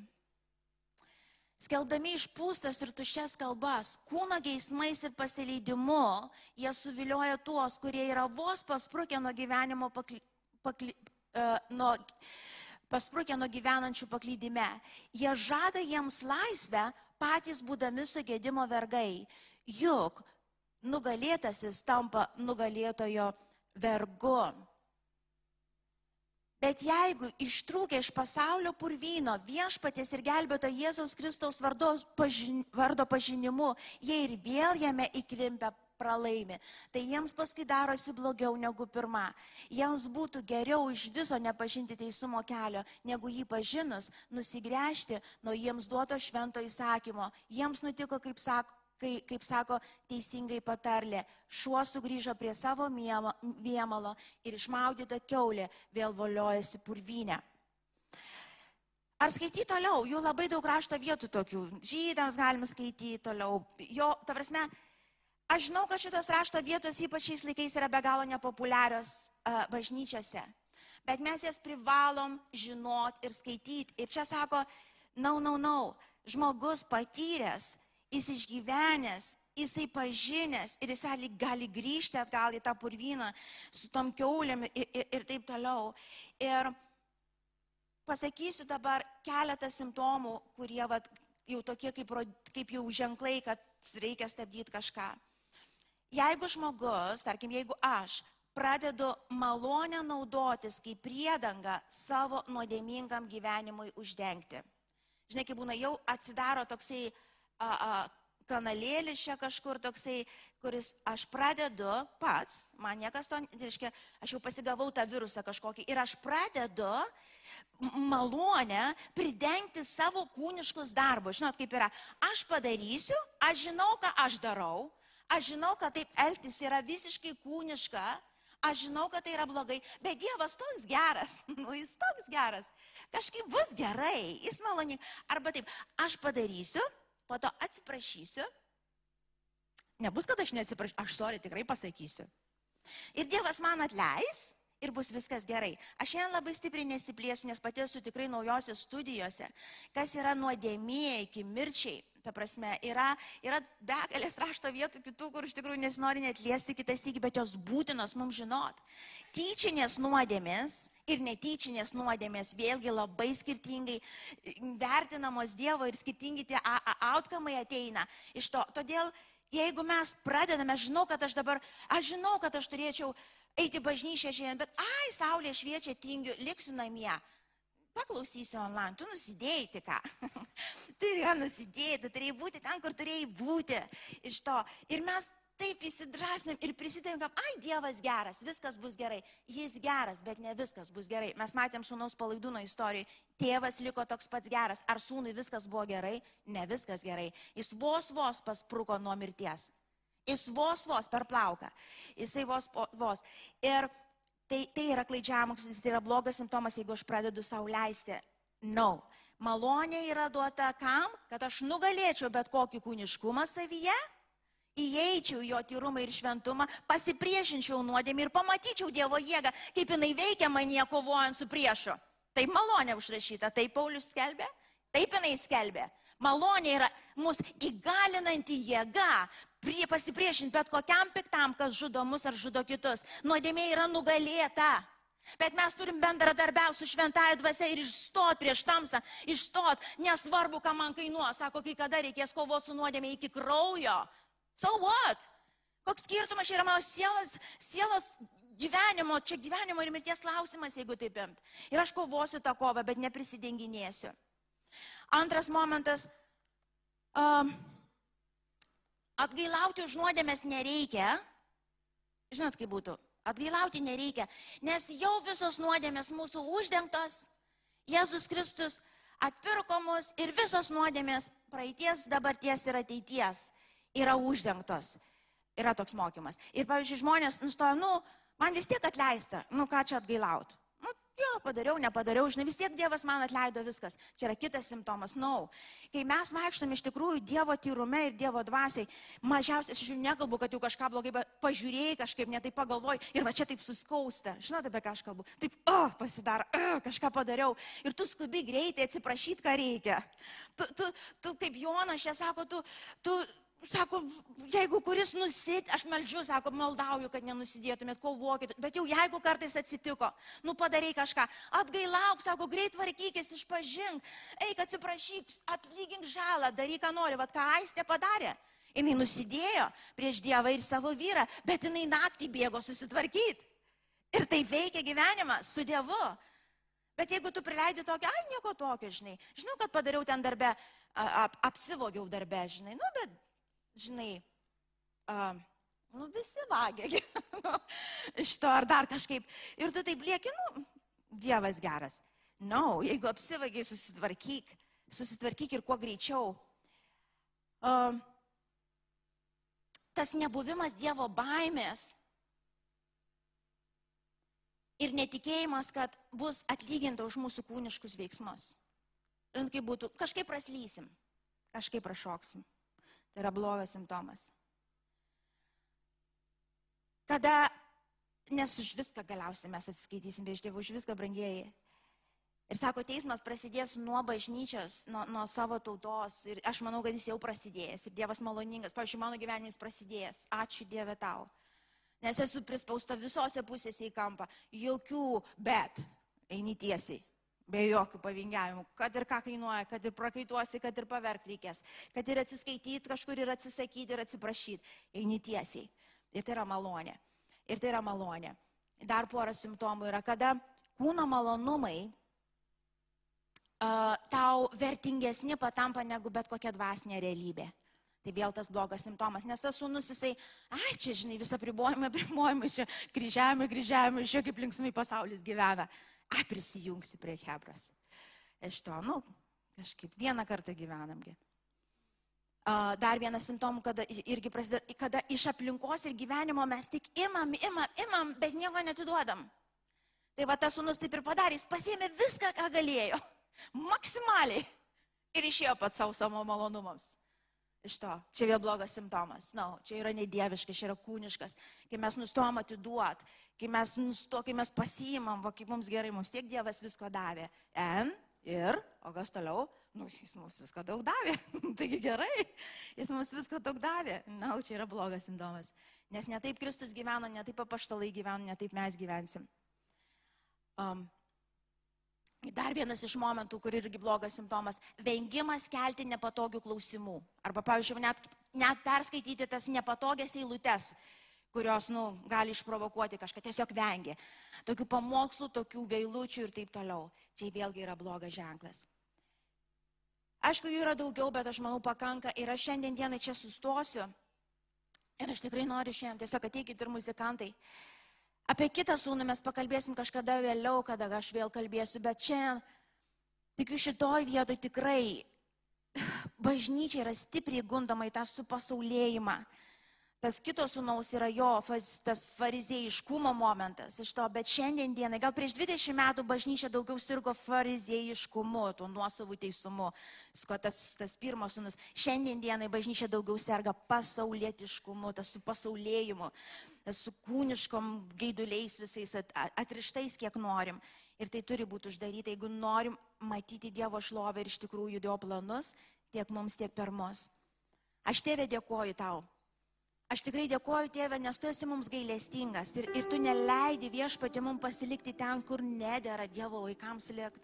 Skelbdami išpūstas ir tuščias kalbas, kūno geismais ir pasileidimu, jie suvilioja tuos, kurie yra vos pasprukę nuo gyvenimo pakli, pakli, uh, nuo, pasprukę nuo gyvenančių paklydime. Jie žada jiems laisvę, patys būdami sugėdimo vergai. Juk nugalėtasis tampa nugalėtojo vergu. Bet jeigu ištrūkę iš pasaulio purvyno viešpatės ir gelbėto Jėzaus Kristaus vardo, pažin, vardo pažinimu, jie ir vėl jame įklimpia pralaimi, tai jiems paskui darosi blogiau negu pirma. Jiems būtų geriau iš viso nepažinti teisumo kelio, negu jį pažinus, nusigręžti nuo jiems duoto švento įsakymo. Jiems nutiko, kaip sako, kai, kaip sako teisingai patarlė, šuo sugrįžo prie savo viemalo ir išmaudyta keulė vėl voliojasi purvynę. Ar skaityti toliau? Jų labai daug rašto vietų tokių. Žydams galime skaityti toliau. Jo, ta prasme, Aš žinau, kad šitos rašto vietos ypač šiais laikais yra be galo nepopuliarios uh, bažnyčiose, bet mes jas privalom žinot ir skaityti. Ir čia sako, nau, nau, nau, žmogus patyręs jis išgyvenęs, jisai pažinęs ir jisai gali grįžti atgal į tą purvyną su tom keuliam ir, ir, ir taip toliau. Ir pasakysiu dabar keletą simptomų, kurie vat, jau tokie kaip, kaip jau ženklai, kad reikia stabdyti kažką. Jeigu žmogus, tarkim, jeigu aš pradedu malonę naudotis kaip priedanga savo nuodėmingam gyvenimui uždengti. Žinai, kai būna jau atsidaro toksai a, a, kanalėlis čia kažkur toksai, kuris aš pradedu pats, man niekas to, reiškia, aš jau pasigavau tą virusą kažkokį ir aš pradedu malonę pridengti savo kūniškus darbus. Žinot, kaip yra, aš padarysiu, aš žinau, ką aš darau, aš žinau, kad taip elgtis yra visiškai kūniška, aš žinau, kad tai yra blogai, bet Dievas toks geras, nu jis toks geras, kažkaip bus gerai, jis maloni. Arba taip, aš padarysiu, po to atsiprašysiu. Nebus, kad aš neatsiprašysiu, aš sorry tikrai pasakysiu. Ir Dievas man atleis ir bus viskas gerai. Aš šiandien labai stipriai nesiplėsiu, nes pati esu tikrai naujosios studijose, kas yra nuodėmė iki mirčiai. Ta prasme, yra, yra begalės rašto vietų kitų, kur iš tikrųjų nesinori net liesti kitas įgy, bet jos būtinos mums žinot. Tyčinės nuodėmės ir netyčinės nuodėmės vėlgi labai skirtingai vertinamos Dievo ir skirtingi tie outkamai ateina iš to. Todėl, jeigu mes pradedame, žinau, kad aš dabar, aš žinau, kad aš turėčiau eiti bažnyčią šiandien, bet ai, saulė šviečia, tingiu, liksiu namie paklausysiu online, tu nusidėjai tik ką. turėjo nusidėjai, tu turėjai būti ten, kur turėjai būti iš to. Ir mes taip įsidrasnėm ir prisidėjom, kad, ai, Dievas geras, viskas bus gerai. Jis geras, bet ne viskas bus gerai. Mes matėm sūnaus palaidūno istorijoje. Tėvas liko toks pats geras. Ar sūnui viskas buvo gerai? Ne viskas gerai. Jis vos vos paspruko nuo mirties. Jis vos vos per plauką. Jisai vos vos. Ir Tai, tai yra klaidžiamokslis, tai yra blogas simptomas, jeigu aš pradedu savo leisti. No. Malonė yra duota kam? Kad aš nugalėčiau bet kokį kūniškumą savyje, įeičiau jo tyrumą ir šventumą, pasipriešinčiau nuodėmį ir pamatyčiau Dievo jėgą, kaip jinai veikia manie kovojant su priešu. Taip malonė užrašyta, taip Paulius skelbė, taip jinai skelbė. Malonė yra mus įgalinanti jėga pasipriešinti bet kokiam piktam, kas žudo mus ar žudo kitus. Nuodėmė yra nugalėta. Bet mes turim bendradarbiauti su šventąją dvasia ir išstot prieš tamsą, išstot, nesvarbu, ką man kainuos, sako, kai kada reikės kovoti su nuodėmė iki kraujo. So what? Koks skirtumas čia yra mano sielos, sielos gyvenimo, čia gyvenimo ir mirties klausimas, jeigu taip imt. Ir aš kovosiu tą kovą, bet neprisidenginėsiu. Antras momentas. Um, atgailauti už nuodėmės nereikia. Žinot, kaip būtų. Atgailauti nereikia, nes jau visos nuodėmės mūsų uždengtos. Jėzus Kristus atpirko mus ir visos nuodėmės praeities, dabarties ir ateities yra uždengtos. Yra toks mokymas. Ir pavyzdžiui, žmonės nustoja, nu, man vis tiek atleista, nu ką čia atgailauti. Jo, padariau, nepadariau, žinai, vis tiek Dievas man atleido viskas. Čia yra kitas simptomas. Nau. No. Kai mes vaikštam iš tikrųjų Dievo tyrume ir Dievo dvasiai, mažiausiai, aš jau nekalbu, kad jau kažką blogai, pažiūrėjai kažkaip, netai pagalvoj ir va čia taip suskausta. Žinote, apie ką aš kalbu? Taip, oh, pasidar, oh, kažką padariau. Ir tu skubi greitai atsiprašyti, ką reikia. Tu, tu, tu kaip Jonas čia sako, tu, tu sako, jeigu kuris nusit, aš meldžiu, sako, maldauju, kad nenusidėtumėt, kovokit, bet jau jeigu kartais atsitiko, nu padarai kažką, atgailauk, sako, greit tvarkykis, išpažink, eik atsiprašyk, atlygink žalą, daryk, ką nori, vad ką aistė padarė. Jis nusidėjo prieš Dievą ir savo vyrą, bet jinai naktį bėgo susitvarkyti. Ir tai veikia gyvenimą su Dievu. Bet jeigu tu prileidi tokį, ai nieko tokio, žinai, žinau, kad padariau ten darbę, ap, apsivogiau darbę, žinai, nu, bet žinai, uh, nu visi vagia iš to ar dar kažkaip. Ir tu taip lieki, nu, Dievas geras. Na, no, jeigu apsivagiai, susitvarkyk, susitvarkyk ir kuo greičiau. Uh, tas nebuvimas Dievo baimės ir netikėjimas, kad bus atlyginta už mūsų kūniškus veiksmus. Ir kaip būtų, kažkaip praslysim, kažkaip prašoksim. Tai yra blogas simptomas. Kada, nes už viską galiausiai mes atsiskaitysim prieš Dievą, už viską brangieji. Ir sako, teismas prasidės nuo bažnyčios, nuo, nuo savo tautos. Ir aš manau, kad jis jau prasidėjęs. Ir Dievas maloningas. Pavyzdžiui, mano gyvenimas prasidėjęs. Ačiū Dieve tau. Nes esu prispausta visose pusėse į kampą. Jokių bet. Eini tiesiai. Be jokių pavingiavimų. Kad ir ką kainuoja, kad ir prakaituosi, kad ir paverk reikės. Kad ir atsiskaityti kažkur ir atsisakyti ir atsiprašyti. Eini tiesiai. Ir tai yra malonė. Ir tai yra malonė. Dar pora simptomų yra, kada kūno malonumai tau vertingesni patampa negu bet kokia dvasinė realybė. Tai vėl tas blogas simptomas, nes tas sūnus jisai, ai čia žinai, visą pribojimą, pribojimą, čia kryžiavimą, kryžiavimą, čia kaip linksmai pasaulis gyvena. Ai prisijungsi prie Hebros. Iš to, nu, kažkaip vieną kartą gyvenamgi. Dar vienas simptomų, kada irgi prasideda, kada iš aplinkos ir gyvenimo mes tik imam, imam, imam, bet nieko netiduodam. Tai va tas sūnus taip ir padarė, jis pasėmė viską, ką galėjo maksimaliai ir išėjo pats savo savo malonumams. Iš to, čia vėl blogas simptomas. Na, no, čia yra nedieviškas, čia yra kūniškas. Kai mes nustom atiduot, kai mes, nusto, kai mes pasiimam, va, kaip mums gerai, mums tiek Dievas visko davė. N ir, o kas toliau? Nu, jis mums viską daug davė. Taigi gerai, jis mums viską daug davė. Na, no, čia yra blogas simptomas. Nes ne taip Kristus gyveno, ne taip apaštalai gyveno, ne taip mes gyvensim. Um, Dar vienas iš momentų, kur irgi blogas simptomas - vengimas kelti nepatogių klausimų. Arba, pavyzdžiui, net, net perskaityti tas nepatogias eilutes, kurios, nu, gali išprovokuoti kažką, tiesiog vengia. Tokių pamokslų, tokių veilučių ir taip toliau. Čia vėlgi yra blogas ženklas. Aišku, jų yra daugiau, bet aš manau pakanka ir aš šiandien dienai čia sustosiu. Ir aš tikrai noriu šiandien, tiesiog ateikit ir muzikantai. Apie kitą sūnų mes pakalbėsim kažkada vėliau, kada aš vėl kalbėsiu, bet šiandien, tikiu, šitoj vietoj tikrai bažnyčia yra stipriai gundama į tą supasaulėjimą. Tas kitos sūnaus yra jo, tas farizėjiškumo momentas iš to, bet šiandien dienai, gal prieš 20 metų bažnyčia daugiau sirgo farizėjiškumu, tuo nuosavų teisumu, tas, tas pirmas sūnus. Šiandien dienai bažnyčia daugiau serga pasaulietiškumu, tas su pasaulėjimu, tas su kūniškom gaiduliais visais at, atrištais, kiek norim. Ir tai turi būti uždaryta, jeigu norim matyti Dievo šlovę ir iš tikrųjų Dievo planus, tiek mums, tiek per mus. Aš tėvė dėkoju tau Aš tikrai dėkoju tėvę, nes tu esi mums gailestingas ir, ir tu neleidi viešpatį mums pasilikti ten, kur nedėra Dievo vaikams likti.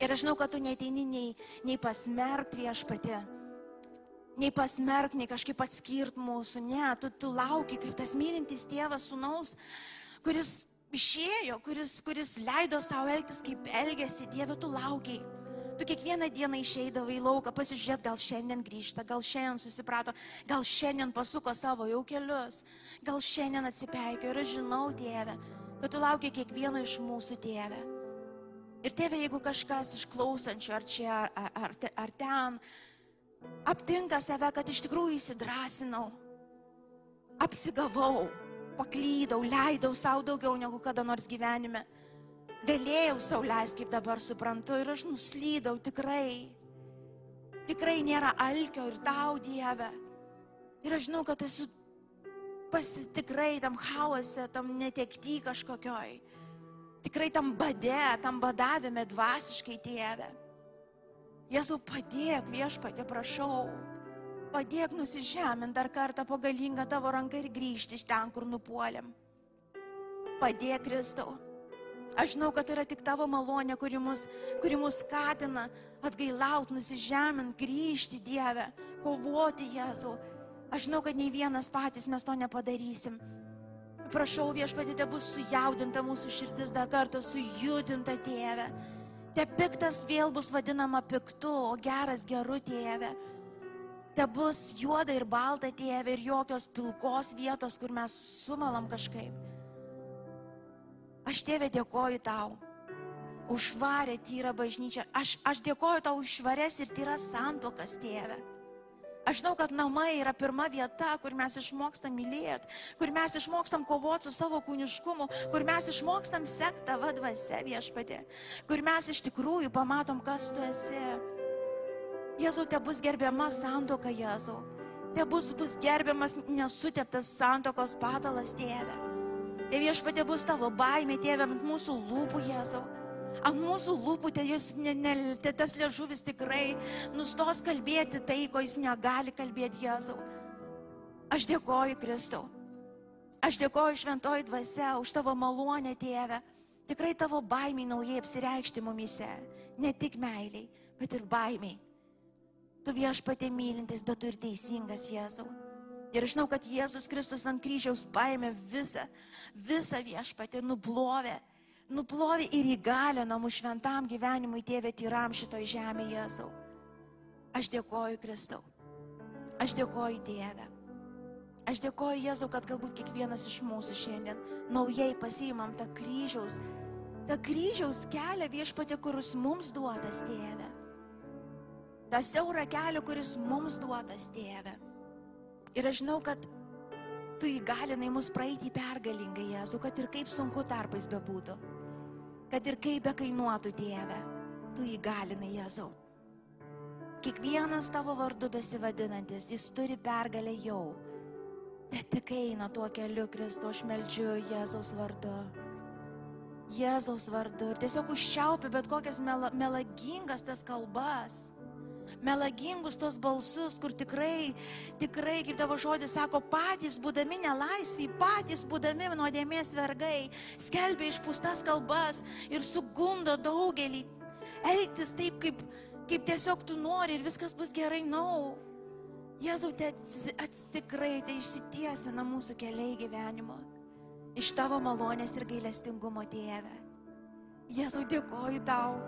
Ir aš žinau, kad tu neteini nei, nei pasmerkt viešpatį, nei pasmerkt, nei kažkaip atskirt mūsų. Ne, tu, tu lauki kaip tas mylintis tėvas sunaus, kuris išėjo, kuris, kuris leido savo elgtis kaip elgesi. Dieve, tu laukiai. Tu kiekvieną dieną išeidavai į lauką, pasižiūrėt, gal šiandien grįžta, gal šiandien susiprato, gal šiandien pasuko savo jau kelius, gal šiandien atsipeikė ir aš žinau, tėve, kad tu laukia kiekvieno iš mūsų tėve. Ir tėve, jeigu kažkas iš klausančių ar čia, ar, ar, ar ten, aptinka save, kad iš tikrųjų įsidrasinau, apsigavau, paklydau, leidau savo daugiau negu kada nors gyvenime galėjau sauliais, kaip dabar suprantu, ir aš nuslydau tikrai. Tikrai nėra alkio ir tau, Dieve. Ir aš žinau, kad esu pasitikrai tam chaose, tam netekty kažkokioj. Tikrai tam bade, tam badavime dvasiškai, Tėve. Jėzau, padėk viešpatė, prašau. Padėk nusižemint dar kartą po galingą tavo ranką ir grįžti iš ten, kur nupuolėm. Padėk, Kristau. Aš žinau, kad tai yra tik tavo malonė, kuri mus, kuri mus skatina atgailaut, nusižemint, grįžti Dievę, kovoti Jėzau. Aš žinau, kad nei vienas patys mes to nepadarysim. Prašau viešpatį, te bus sujaudinta mūsų širdis dar kartą, sujudinta Tėve. Te piktas vėl bus vadinama piktu, o geras geru Tėve. Te bus juoda ir balta Tėve ir jokios pilkos vietos, kur mes sumalam kažkaip. Aš tėvė dėkoju tau už švarę tyrą bažnyčią. Aš, aš dėkoju tau už švarias ir tyras santokas, tėve. Aš žinau, kad namai yra pirma vieta, kur mes išmokstam mylėti, kur mes išmokstam kovoti su savo kūniškumu, kur mes išmokstam sekti tavo dvasia viešpatė, kur mes iš tikrųjų pamatom, kas tu esi. Jėzau, te bus gerbiama santoka, Jėzau. Te bus, bus gerbiamas nesuteptas santokos patalas, tėve. Tėvė, viešpatė bus tavo baimė, tėvė, ant mūsų lūpų, Jėzau. Ant mūsų lūpų te jūs, ne, ne, te tas liežuvis tikrai nustos kalbėti tai, ko jis negali kalbėti Jėzau. Aš dėkoju Kristau. Aš dėkoju šventoji dvasia už tavo malonę, tėvę. Tikrai tavo baimiai naujai apsireikšti mumise. Ne tik meiliai, bet ir baimiai. Tu viešpatė mylintis, bet tu ir teisingas Jėzau. Ir žinau, kad Jėzus Kristus ant kryžiaus paėmė visą, visą viešpatį, nuplovė, nuplovė ir įgalino mūsų šventam gyvenimui, tėvė, tyram šitoj žemėje Jėzau. Aš dėkoju Kristau. Aš dėkoju Tėvę. Aš dėkoju Jėzau, kad galbūt kiekvienas iš mūsų šiandien naujai pasiimam tą kryžiaus, tą kryžiaus kelią viešpatė, kuris mums duotas tėvė. tą siaurą kelią, kuris mums duotas, tėve. Ir aš žinau, kad tu įgalinai mus praeiti pergalingai, Jėzu, kad ir kaip sunku tarpais bebūtų, kad ir kaip be kainuotų, tėve, tu įgalinai, Jėzu. Kiekvienas tavo vardu besivadinantis, jis turi pergalę jau. Bet tik eina tuo keliu, Kristu, aš meldžiu Jėzaus vardu. Jėzaus vardu. Ir tiesiog užčiaupi bet kokias mela, melagingas tas kalbas melagingus tos balsus, kur tikrai, tikrai, kaip tavo žodis sako, patys būdami nelaisviai, patys būdami nuodėmės vergai, skelbia išpūstas kalbas ir sugundo daugelį elgtis taip, kaip, kaip tiesiog tu nori ir viskas bus gerai, nau. No. Jėzau, te ats, tikrai tai išsitiesina mūsų keliai gyvenimo. Iš tavo malonės ir gailestingumo tėve. Jėzau, dėkoju tau.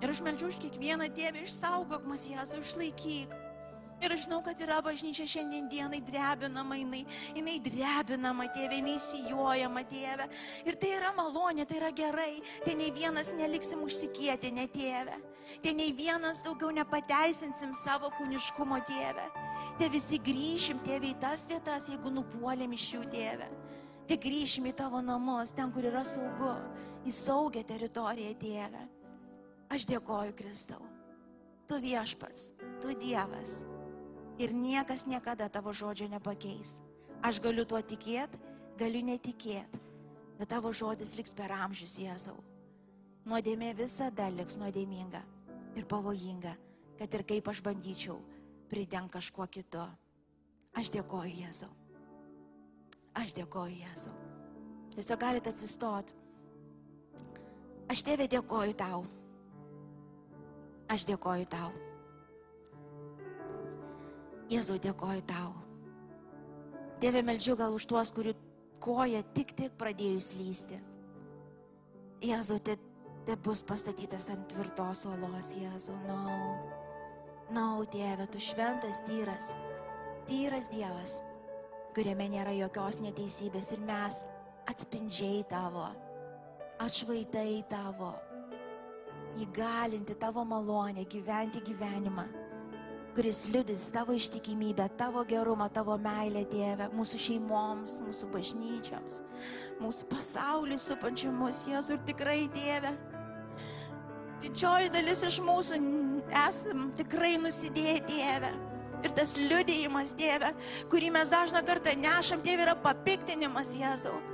Ir aš melčiu už kiekvieną tėvę, išsaugok mus, Jėzau, išlaikyk. Ir aš žinau, kad yra bažnyčia šiandien dienai drebinama, jinai, jinai drebinama, tėvė, jinai įsijojama, tėvė. Ir tai yra malonė, tai yra gerai. Tai nei vienas neliksim užsikietę, ne tėvė. Tai nei vienas daugiau nepateisinsim savo kūniškumo, tėvė. Tai visi grįšim, tėvė, į tas vietas, jeigu nupuolėm iš jų, tėvė. Tai grįšim į tavo namus, ten, kur yra saugu, į saugę teritoriją, tėvė. Aš dėkoju Kristau. Tu viešpats, tu Dievas. Ir niekas niekada tavo žodžio nepakeis. Aš galiu tuo tikėti, galiu netikėti. Bet tavo žodis liks per amžius, Jėzau. Nuodėmė visada liks nuodėminga ir pavojinga, kad ir kaip aš bandyčiau prideng kažkuo kitu. Aš dėkoju Jėzau. Aš dėkoju Jėzau. Tiesiog galite atsistoti. Aš tėvė dėkoju tau. Aš dėkoju tau. Jėzau, dėkoju tau. Dieve, meldžiu gal už tuos, kurių koja tik tik pradėjus lysti. Jėzau, te, te bus pastatytas ant tvirtos uolos, Jėzau, nau. No. Nau, no, Dieve, tu šventas, tyras, tyras Dievas, kuriame nėra jokios neteisybės ir mes atspindžiai tavo, atšvaitai tavo įgalinti tavo malonę, gyventi gyvenimą, kuris liudys tavo ištikimybę, tavo gerumą, tavo meilę, Dieve, mūsų šeimoms, mūsų bažnyčiams, mūsų pasaulį supančiamus, Jėzus ir tikrai, Dieve. Didžioji dalis iš mūsų esam tikrai nusidėję, Dieve. Ir tas liudėjimas, Dieve, kurį mes dažną kartą nešam, Dieve, yra papiktinimas, Jėzau.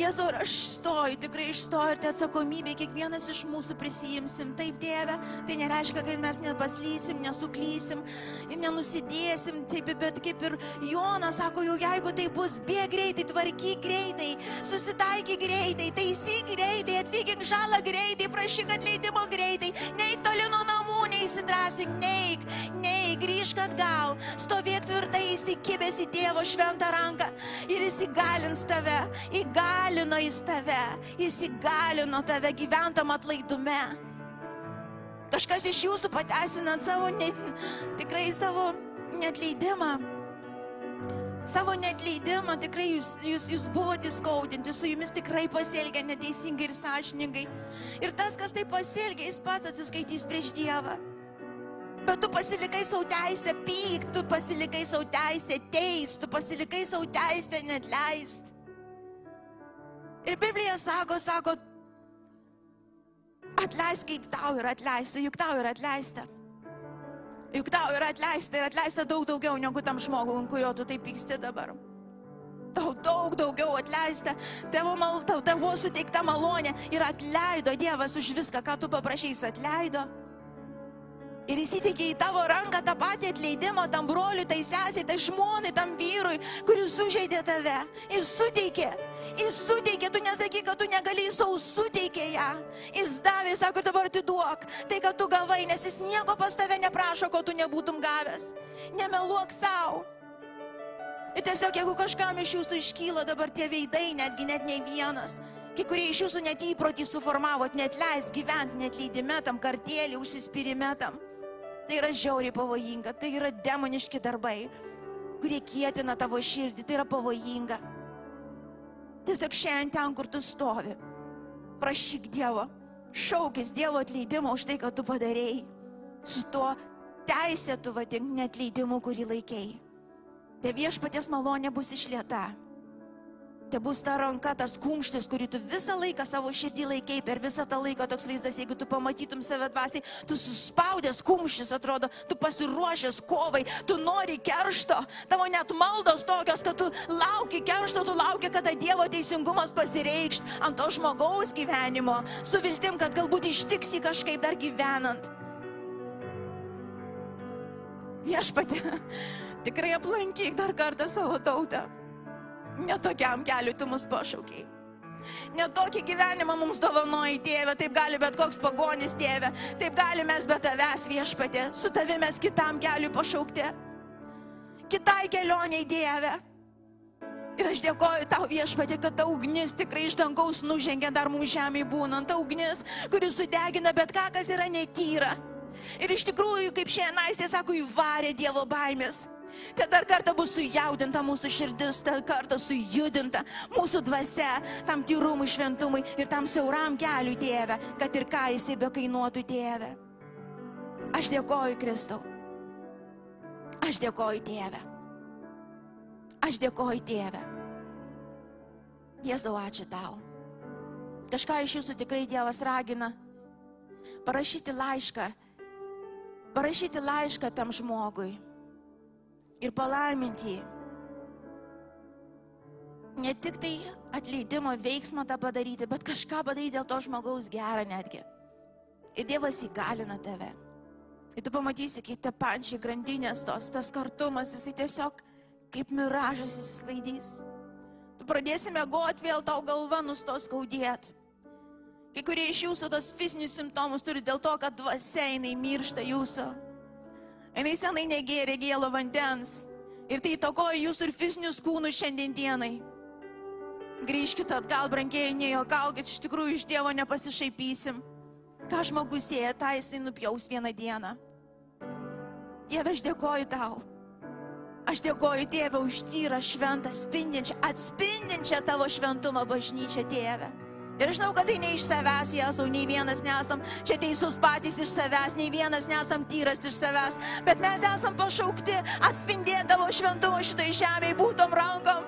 Jėzau, aš stoju, tikrai išstoju ir tai atsakomybė kiekvienas iš mūsų prisijimsim. Taip, Dieve, tai nereiškia, kad mes nepaslysim, nesuklysim ir nenusidėsim. Taip, bet kaip ir Jonas sako, jau jeigu tai bus, bėg greitai, tvarkyk greitai, susitaikyk greitai, taisyk greitai, atlygink žalą greitai, prašyk atleidimo greitai, neik toli nuo namų, neįsidrasink, neik, neik, grįžk atgal, stovėk tvirtai įsikibęs į tėvo šventą ranką ir jis įgalins tave, įgalino jis tave, jis įgalino tave gyventam atlaidume. Kažkas iš jūsų pateisinant savo, ne, tikrai savo netleidimą. Savo netleidimą tikrai jūs, jūs, jūs buvote skaudinti, su jumis tikrai pasielgia neteisingai ir sąžiningai. Ir tas, kas tai pasielgia, jis pats atsiskaitys prieš Dievą. Bet tu pasilikai savo teisę pykt, tu pasilikai savo teisę teist, tu pasilikai savo teisę net leist. Ir Biblija sako, sako, atleisk, kaip tau yra atleista, juk tau yra atleista. Juk tau yra atleista ir atleista daug daugiau negu tam žmogui, kurio tu taip pyksti dabar. Tau daug daugiau atleista, tavo, mal, tau, tavo suteikta malonė ir atleido Dievas už viską, ką tu paprašys, atleido. Ir įsitikė į tavo ranką tą patį atleidimą tam broliui, tai sesiai, tai žmonai, tam vyrui, kuris sužeidė tave. Jis suteikė. Jis suteikė, tu nesakyk, kad tu negalėjai savo suteikė ją. Jis davė, sako, dabar atiduok tai, kad tu gavai, nes jis nieko pas tave neprašo, ko tu nebūtum gavęs. Nemeluok savo. Ir tiesiog, jeigu kažkam iš jūsų iškyla dabar tie veidai, netgi net ne vienas, kai kurie iš jūsų net įprotį suformavot, net leis gyventi, net leidime tam kartėlį, užsispyrime tam. Tai yra žiauriai pavojinga, tai yra demoniški darbai, kurie kėtina tavo širdį, tai yra pavojinga. Tiesiog šiandien ten, kur tu stovi, prašyk Dievo, šaukis Dievo atleidimo už tai, ką tu padarėjai, su tuo teisėtu vadink netleidimu, kurį laikėjai. Te viešpaties malonė bus išlieta te bus ta ranka, tas kumštis, kurį tu visą laiką savo širdį laikai, per visą tą laiką toks vaizdas, jeigu tu pamatytum save dvasiai, tu suspaudęs kumštis atrodo, tu pasiruošęs kovai, tu nori keršto, tavo net maldos tokios, kad tu lauki keršto, tu lauki, kada Dievo teisingumas pasireikšt ant to žmogaus gyvenimo, su viltim, kad galbūt ištiksi kažkaip dar gyvenant. Viešpatė, tikrai aplankyk dar kartą savo tautą. Netokiam keliu tu mus pašaukiai. Netokį gyvenimą mums dovanoji tėvė, taip gali bet koks pagonis tėvė, taip gali mes be tavęs viešpatė, su tavimės kitam keliu pašaukti, kitai kelioniai Dieve. Ir aš dėkoju tau viešpatė, kad ta ugnis tikrai iš dangaus nužengia dar mums žemėje būnant, ta ugnis, kuris sudegina bet ką, kas yra netyra. Ir iš tikrųjų, kaip šiandien aistė sako, įvarė Dievo baimės. Te dar kartą bus sujaudinta mūsų širdis, dar kartą sujudinta mūsų dvasia tam tyrumui, šventumui ir tam siauram keliui, tėve, kad ir ką jisai be kainuotų, tėve. Aš dėkoju Kristau. Aš dėkoju tėve. Aš dėkoju tėve. Jėzau, ačiū tau. Kažką iš jūsų tikrai Dievas ragina parašyti laišką. Parašyti laišką tam žmogui ir palaiminti jį. Ne tik tai atleidimo veiksmą tą padaryti, bet kažką padaryti dėl to žmogaus gerą netgi. Ir Dievas įgalina tave. Ir tu pamatysi, kaip te pančiai grandinės tos, tas kartumas, jisai tiesiog kaip miražas įsislaidys. Tu pradėsi mėgoti, vėl tau galva nustos skaudėti. Kai kurie iš jūsų tos fizinius simptomus turi dėl to, kad dvasia jinai miršta jūsų. Jinai senai negėrė gėlo vandens. Ir tai įtakoja jūsų ir fizinius kūnus šiandien dienai. Grįžkite atgal, brangieji, nejuokaukit, iš tikrųjų iš Dievo nepasišaipysim. Ką žmogus sieja, tą jisai nupjaus vieną dieną. Dieve, aš dėkoju tau. Aš dėkoju Tėvę už tyrą, šventą, spindinčią, atspindinčią tavo šventumą bažnyčią, Tėvę. Ir žinau, kad tai ne iš savęs, Jėzau, nei vienas nesam čia teisus patys iš savęs, nei vienas nesam tyras iš savęs, bet mes esam pašaukti atspindėdavo šventumą šitai žemėje būtom rankom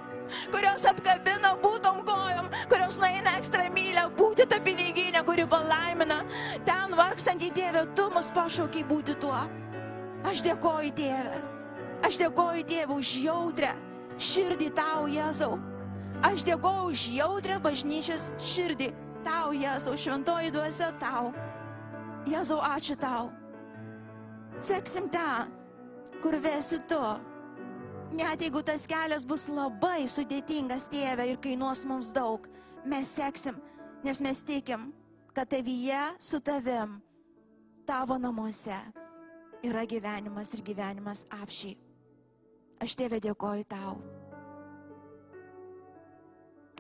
kurios apkabina būtom kojom, kurios nueina ekstra mylę, būti ta piniginė, kuri palaimina. Ten vargstantį Dievę, tu mus pašaukiai būti tuo. Aš dėkoju Dievę. Aš dėkoju Dievui už jautrę širdį tau, Jėzau. Aš dėkoju už jautrę bažnyčios širdį. Tau, Jėzau, šventoji duose tau. Jėzau, ačiū tau. Seksim tą, kur vesi tu. Net jeigu tas kelias bus labai sudėtingas, tėve, ir kainuos mums daug, mes seksim, nes mes tikim, kad tavyje su tavim, tavo namuose yra gyvenimas ir gyvenimas apšiai. Aš tėve dėkoju tau.